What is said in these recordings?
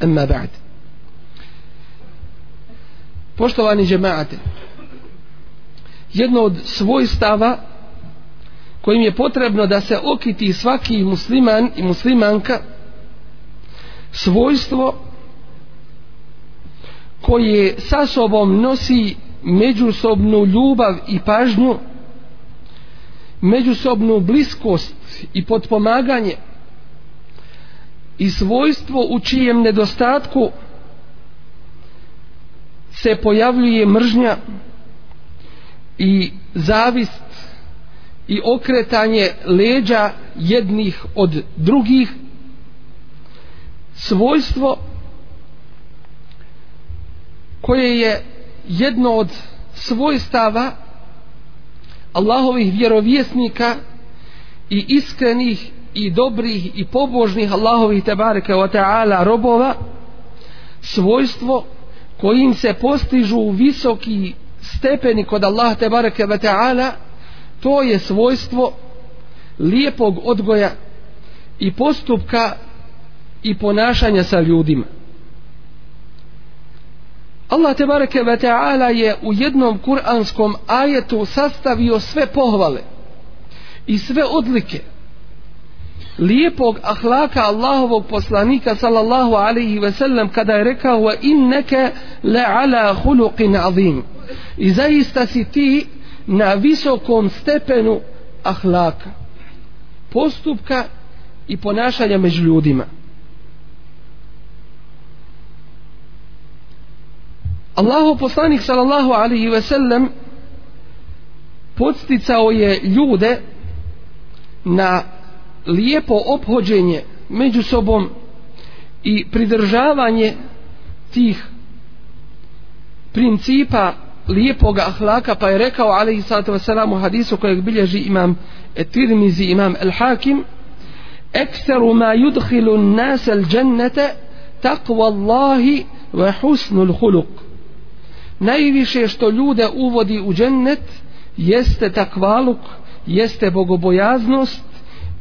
emma ba'd. Poštovani džemaate jedno od svojstava kojim je potrebno da se okiti svaki musliman i muslimanka svojstvo koje sa sobom nosi međusobnu ljubav i pažnju međusobnu bliskost i potpomaganje i svojstvo u čijem nedostatku se pojavljuje mržnja i zavist i okretanje leđa jednih od drugih svojstvo koje je jedno od svojstava Allahovih vjerovjesnika i iskrenih i dobrih i pobožnih Allahovih tebareke wa ta'ala robova svojstvo kojim se postižu visoki stepeni kod Allaha tebareke wa ta'ala to je svojstvo lijepog odgoja i postupka i ponašanja sa ljudima. Allah tebareke ve taala je u jednom kuranskom ajetu sastavio sve pohvale i sve odlike lijepog ahlaka Allahovog poslanika sallallahu alaihi ve sellem kada je rekao wa inneke le ala huluqin azim. I zaista si ti na visokom stepenu ahlaka postupka i ponašanja među ljudima. Allahov poslanik sallallahu alaihi ve sellem podsticao je ljude na lijepo obhođenje među sobom i pridržavanje tih principa lijepog ahlaka pa je rekao alaihi sallatu wasalam u hadisu kojeg bilježi imam Tirmizi imam El Hakim ekseru ma yudhilu nas al džennete takva Allahi wa husnul huluk najviše što ljude uvodi u džennet jeste takvaluk jeste bogobojaznost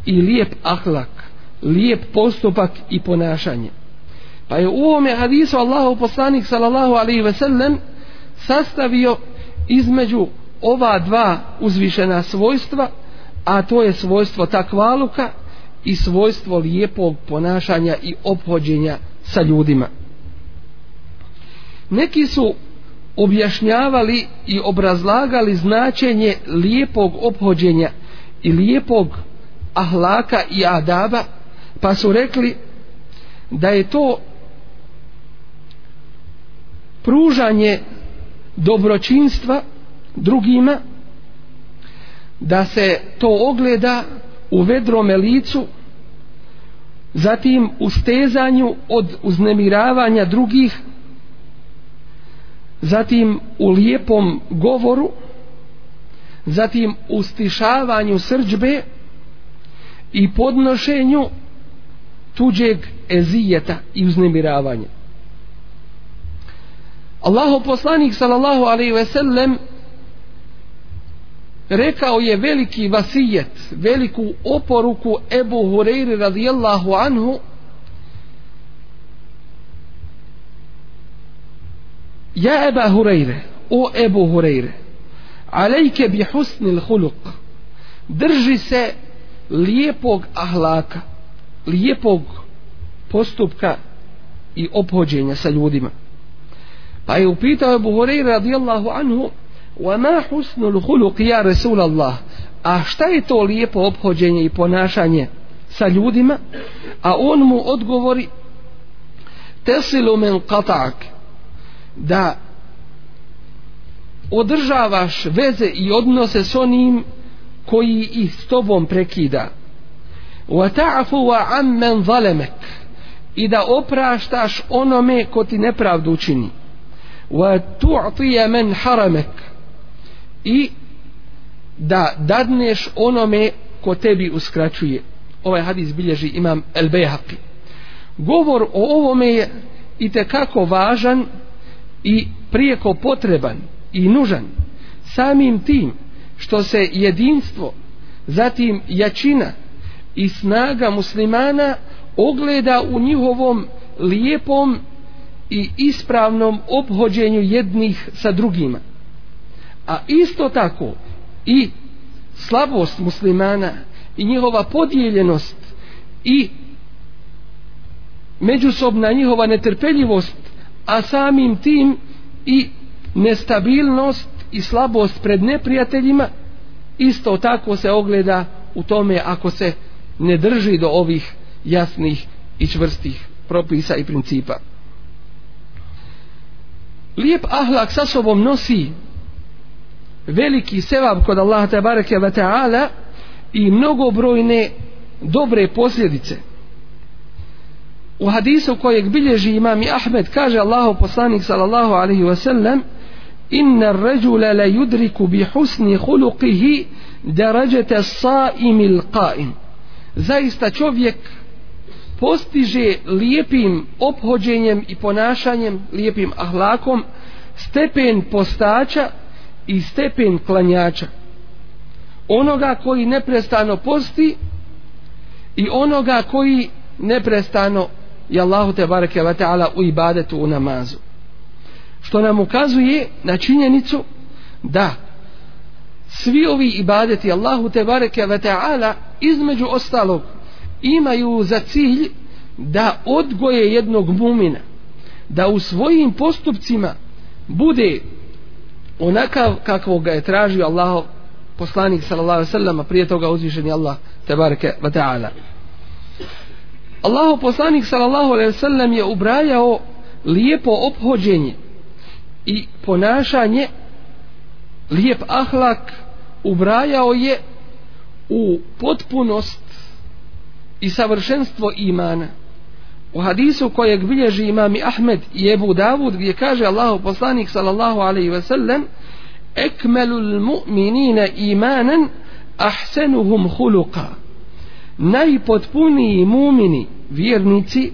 i lijep ahlak lijep postupak i ponašanje. Pa je u ovome hadisu Allahu poslanik sallallahu alaihi ve sellem sastavio između ova dva uzvišena svojstva a to je svojstvo takvaluka i svojstvo lijepog ponašanja i obhođenja sa ljudima. Neki su objašnjavali i obrazlagali značenje lijepog obhođenja i lijepog ahlaka i adaba pa su rekli da je to pružanje dobročinstva drugima da se to ogleda u vedrome licu zatim u stezanju od uznemiravanja drugih zatim u lijepom govoru zatim u stišavanju srđbe i podnošenju tuđeg ezijeta i uznemiravanja. Allahu poslanik sallallahu alaihi ve sellem rekao je veliki vasijet veliku oporuku Ebu Hureyri radijallahu anhu Ja Eba Hureyre, o Ebu Hureyre, alejke bi husnil huluk, drži se lijepog ahlaka, lijepog postupka i obhođenja sa ljudima. Pa je upitao Abu Hurajra radijallahu anhu wa ma husnul huluq ja Resul a šta je to lijepo obhođenje i ponašanje sa ljudima? A on mu odgovori tesilu men qatak da održavaš veze i odnose s onim koji ih s tobom prekida. Wa ta'fu wa amman zalamak. I da opraštaš onome ko ti nepravdu učini. Wa tu'ti man haramak. I da dadneš onome ko tebi uskraćuje. Ovaj hadis bilježi imam El Bejhaqi govor o ovome je i kako važan i prijeko potreban i nužan. Samim tim što se jedinstvo zatim jačina i snaga muslimana ogleda u njihovom lijepom i ispravnom obhođenju jednih sa drugima. A isto tako i slabost muslimana i njihova podijeljenost i međusobna njihova netrpeljivost a samim tim i nestabilnost i slabost pred neprijateljima isto tako se ogleda u tome ako se ne drži do ovih jasnih i čvrstih propisa i principa. Lijep ahlak sa sobom nosi veliki sevab kod Allaha te bareke ve taala i mnogobrojne dobre posljedice. U hadisu kojeg bilježi imam Ahmed kaže Allahu poslanik sallallahu alaihi ve sellem: inna ređula la yudriku bi husni huluqihi darađete saimi qaim zaista čovjek postiže lijepim obhođenjem i ponašanjem lijepim ahlakom stepen postača i stepen klanjača. Onoga koji neprestano posti i onoga koji neprestano je Allahu te bareke ve taala u ibadetu u namazu što nam ukazuje na činjenicu da svi ovi ibadeti Allahu te bareke ve taala između ostalog imaju za cilj da odgoje jednog mumina da u svojim postupcima bude onakav kakvog ga je tražio Allah poslanik sallallahu alejhi ve sellem prije toga uzvišeni Allah te bareke ve taala. Allahu poslanik sallallahu alejhi ve sellem je ubrajao lijepo obhođenje i ponašanje lijep ahlak ubrajao je u potpunost i savršenstvo imana. U hadisu kojeg bilježi imami Ahmed i Ebu Davud gdje kaže Allahu poslanik sallallahu alejhi ve sellem ekmelul mu'minina imanan ahsenuhum huluqa najpotpuniji mumini vjernici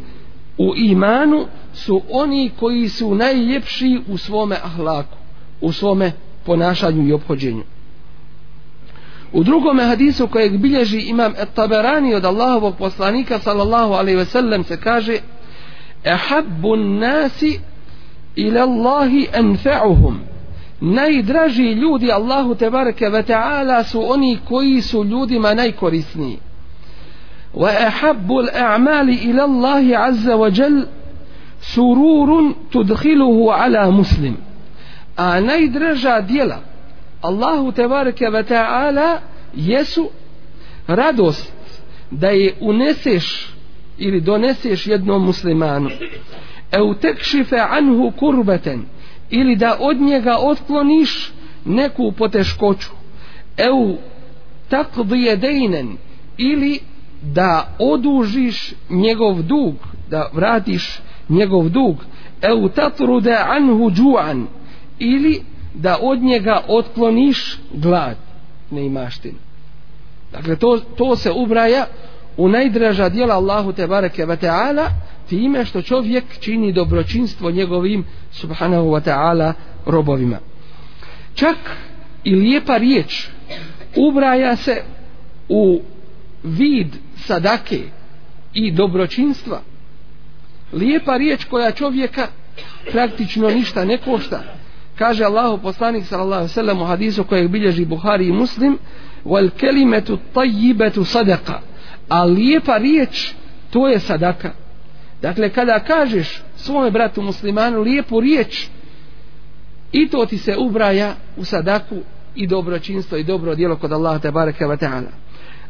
u imanu su oni koji su najljepši u svome ahlaku, u svome ponašanju i obhođenju. U drugom hadisu kojeg bilježi imam At-Taberani od Allahovog poslanika sallallahu alejhi ve sellem se kaže: "Ehabbun nasi ila Allahi anfa'uhum." Najdraži ljudi Allahu te bareke ve taala su oni koji su ljudima najkorisniji. "Wa ehabbul a'mali ila Allahi azza wa jalla" sururun tudhiluhu ala muslim. A najdraža dijela Allahu tebareke ve ta'ala jesu radost da je uneseš ili doneseš jednom muslimanu. Eu tekšife anhu kurbeten ili da od njega otkloniš neku poteškoću. Eu takdije dejnen ili da odužiš njegov dug da vratiš njegov dug eu tatrude anhu džuan ili da od njega otkloniš glad neimaštinu dakle to, to se ubraja u najdraža dijela Allahu te bareke ve taala time što čovjek čini dobročinstvo njegovim subhanahu wa ta'ala robovima. Čak i lijepa riječ ubraja se u vid sadake i dobročinstva lijepa riječ koja čovjeka praktično ništa ne košta. Kaže Allahu poslanik sallallahu alejhi ve sellem u hadisu kojeg bilježi Buhari i Muslim wal kalimatu tayyibatu sadaqa. A lijepa riječ to je sadaka dakle kada kažeš svome bratu muslimanu lijepu riječ i to ti se ubraja u sadaku i dobročinstvo i dobro djelo kod Allaha te bareke ve taala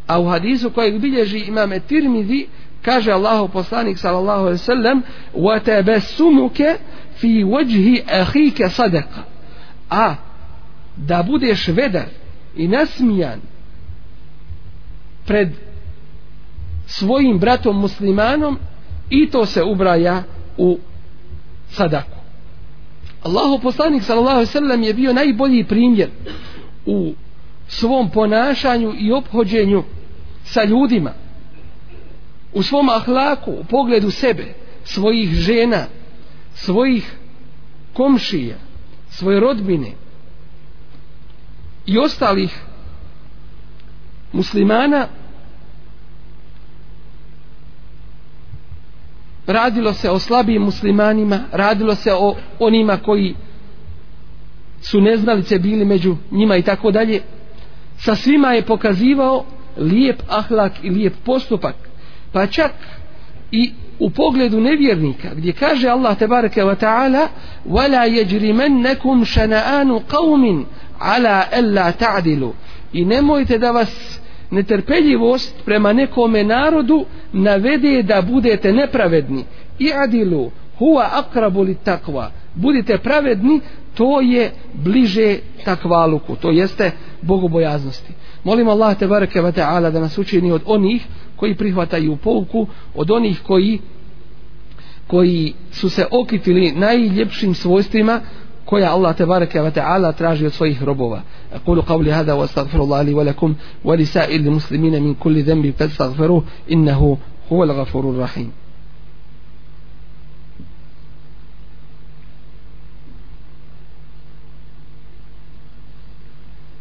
a u hadisu kojeg bilježi imame Tirmizi kaže Allahu poslanik sallallahu alejhi ve sellem wa tabassumuka fi wajhi akhika sadaqa. A da budeš vedar i nasmijan pred svojim bratom muslimanom i to se ubraja u sadaku. Allahu poslanik sallallahu alejhi ve sellem je bio najbolji primjer u svom ponašanju i obhođenju sa ljudima u svom ahlaku u pogledu sebe svojih žena svojih komšija svoje rodbine i ostalih muslimana radilo se o slabijim muslimanima radilo se o onima koji su neznalice bili među njima i tako dalje. Sa svima je pokazivao lijep ahlak i lijep postupak pa čak i u pogledu nevjernika gdje kaže Allah tebareke ve ta'ala wala yajrimannakum shana'anu qaumin ala alla ta'dilu. I nemojte da vas netrpeljivost prema nekome narodu navede da budete nepravedni. I adilu huwa aqrabu lit takva budite pravedni to je bliže takvaluku to jeste bogobojaznosti. Molim Allah te bareke ve taala da nas učini od onih koji prihvataju pouku od onih koji koji su se okitili najljepšim svojstvima koja Allah tebareke ve taala traži od svojih robova. Aqulu qawli hada wa astaghfirullah li wa lakum wa li sa'il muslimina min kulli dhanbi fastaghfiruh innahu huwal ghafurur rahim.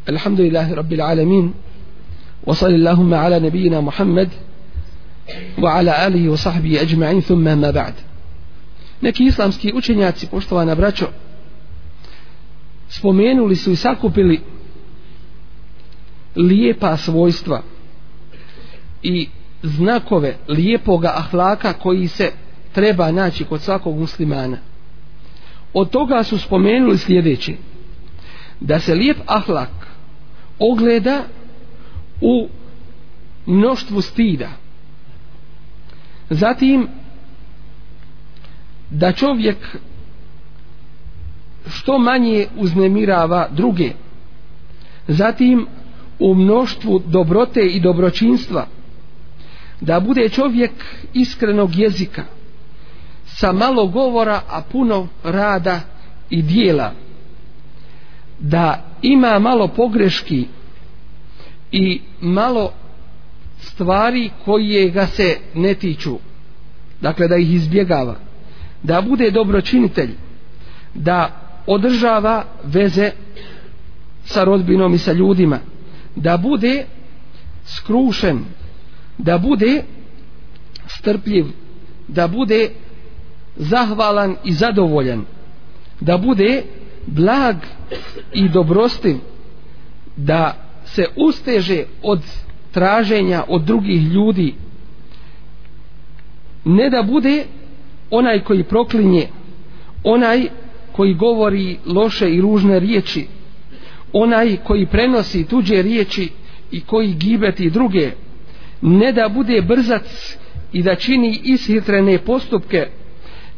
الحمد لله رب العالمين وصل اللهم على نبينا محمد وعلى آله وصحبه أجمعين ثم ما بعد neki islamski učenjaci poštovana braćo spomenuli su i sakupili lijepa svojstva i znakove lijepoga ahlaka koji se treba naći kod svakog muslimana od toga su spomenuli sljedeći da se lijep ahlak ogleda u mnoštvu stida. Zatim da čovjek što manje uznemirava druge. Zatim u mnoštvu dobrote i dobročinstva. Da bude čovjek iskrenog jezika sa malo govora a puno rada i dijela. Da ima malo pogreški i malo stvari koje ga se ne tiču. Dakle da ih izbjegava. Da bude dobročinitelj. Da održava veze sa rodbinom i sa ljudima. Da bude skrušen. Da bude strpljiv. Da bude zahvalan i zadovoljan. Da bude blag i dobrostiv. Da se usteže od traženja od drugih ljudi. Ne da bude onaj koji proklinje onaj koji govori loše i ružne riječi onaj koji prenosi tuđe riječi i koji gibeti druge. Ne da bude brzac i da čini ishitrene postupke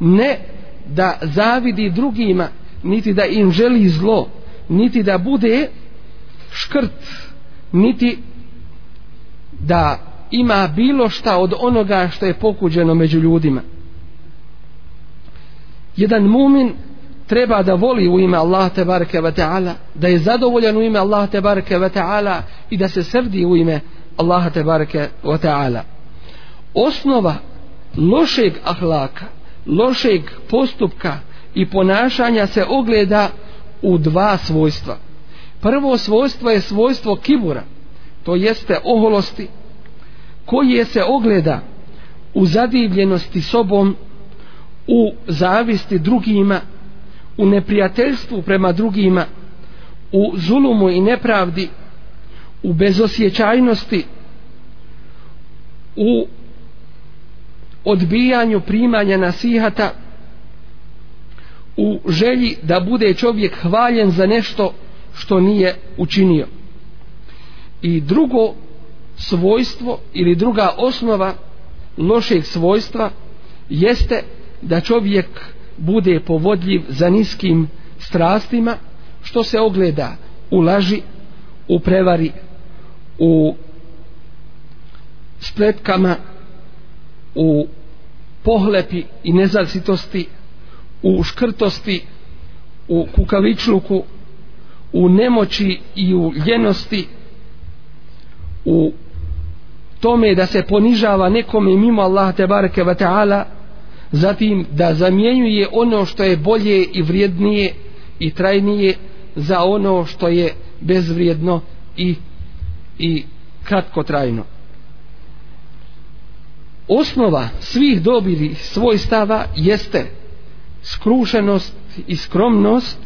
ne da zavidi drugima niti da im želi zlo niti da bude škrt niti da ima bilo šta od onoga što je pokuđeno među ljudima. Jedan mumin treba da voli u ime Allah te bareke ve taala da je zadovoljan u ime Allah te bareke ve taala i da se srdi u ime Allah te bareke ve taala. Osnova lošeg ahlaka lošeg postupka i ponašanja se ogleda u dva svojstva prvo svojstvo je svojstvo kibura to jeste oholosti koje se ogleda u zadivljenosti sobom u zavisti drugima u neprijateljstvu prema drugima u zulumu i nepravdi u bezosjećajnosti u odbijanju primanja nasihata u želji da bude čovjek hvaljen za nešto što nije učinio. I drugo svojstvo ili druga osnova lošeg svojstva jeste da čovjek bude povodljiv za niskim strastima što se ogleda u laži u prevari u spletkama u pohlepi i nezasitosti u škrtosti u kukavičluku u nemoći i u ljenosti u tome da se ponižava nekome mimo Allaha te bareke ve taala zatim da zamjenjuje ono što je bolje i vrijednije i trajnije za ono što je bezvrijedno i i kratkotrajno. Osnova svih dobili svoj stava jeste skrušenost i skromnost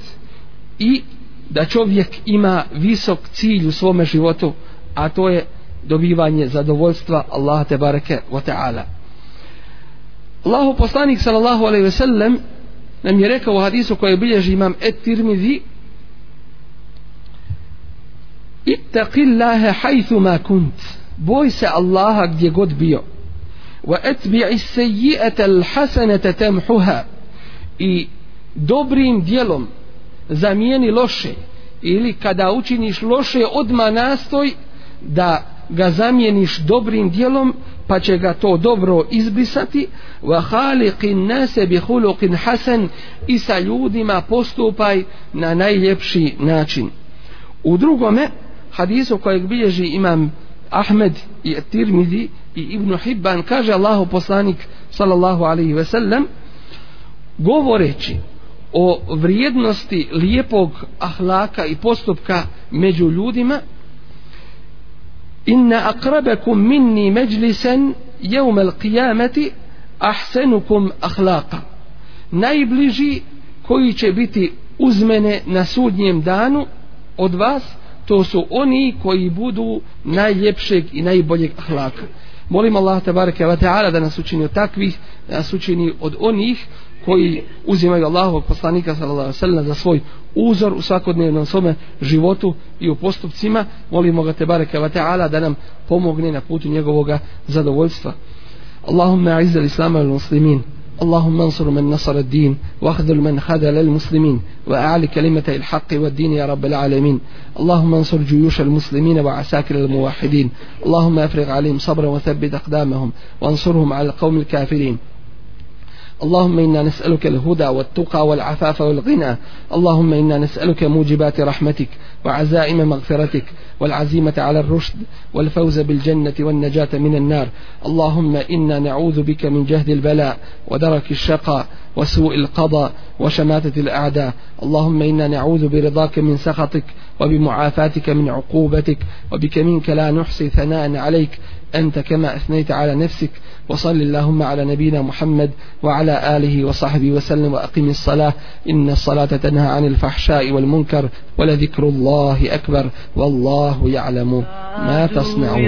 i da čovjek ima visok cilj u svome životu a to je dobivanje zadovoljstva Allaha te bareke wa ta'ala. Allahu poslanik sallallahu alejhi ve sellem nam je rekao u hadisu koji bilježi imam Et-Tirmizi ittaqillaha haythu ma kunt. Boj se Allaha gdje god bio. Wa atbi'i as-sayyi'ata al-hasanata tamhuha. I dobrim djelom zamijeni loše ili kada učiniš loše odma nastoj da ga zamijeniš dobrim dijelom pa će ga to dobro izbrisati. Wa khaliqin nase bi khuluqin hasan i sa ljudima postupaj na najljepši način. U drugome hadisu kojeg bilježi imam Ahmed i Tirmidi i Ibn Hibban kaže Allahu poslanik sallallahu alaihi ve sellem govoreći o vrijednosti lijepog ahlaka i postupka među ljudima inna akrabakum minni međlisen yawm qijameti ahsenukum ahsanukum najbliži koji će biti uz mene na sudnjem danu od vas to su oni koji budu najljepšeg i najboljeg ahlaka. Molim Allah tabaraka wa ta'ala da nas učini od takvih da nas učini od onih koji uzimaju Allahovog poslanika sallallahu alejhi ve sellem za svoj uzor u svakodnevnom svome životu i u postupcima molimo ga te bareke ve taala da nam pomogne na putu njegovog zadovoljstva Allahumma a'izz al-islam wal muslimin اللهم انصر من نصر الدين واخذل من خذل المسلمين وأعلي كلمة الحق والدين يا رب العالمين اللهم انصر جيوش المسلمين وعساكر الموحدين اللهم افرغ عليهم صبرا وثبت أقدامهم وانصرهم على القوم الكافرين اللهم إنا نسألك الهدى والتقى والعفاف والغنى. اللهم إنا نسألك موجبات رحمتك وعزائم مغفرتك والعزيمة على الرشد والفوز بالجنة والنجاة من النار. اللهم إنا نعوذ بك من جهد البلاء ودرك الشقاء وسوء القضاء وشماتة الأعداء. اللهم إنا نعوذ برضاك من سخطك وبمعافاتك من عقوبتك وبك منك لا نحصي ثناء عليك. أنت كما أثنيت على نفسك وصل اللهم على نبينا محمد وعلى آله وصحبه وسلم وأقم الصلاة. إن الصلاة تنهى عن الفحشاء والمنكر ولذكر الله أكبر والله يعلم ما تصنعون.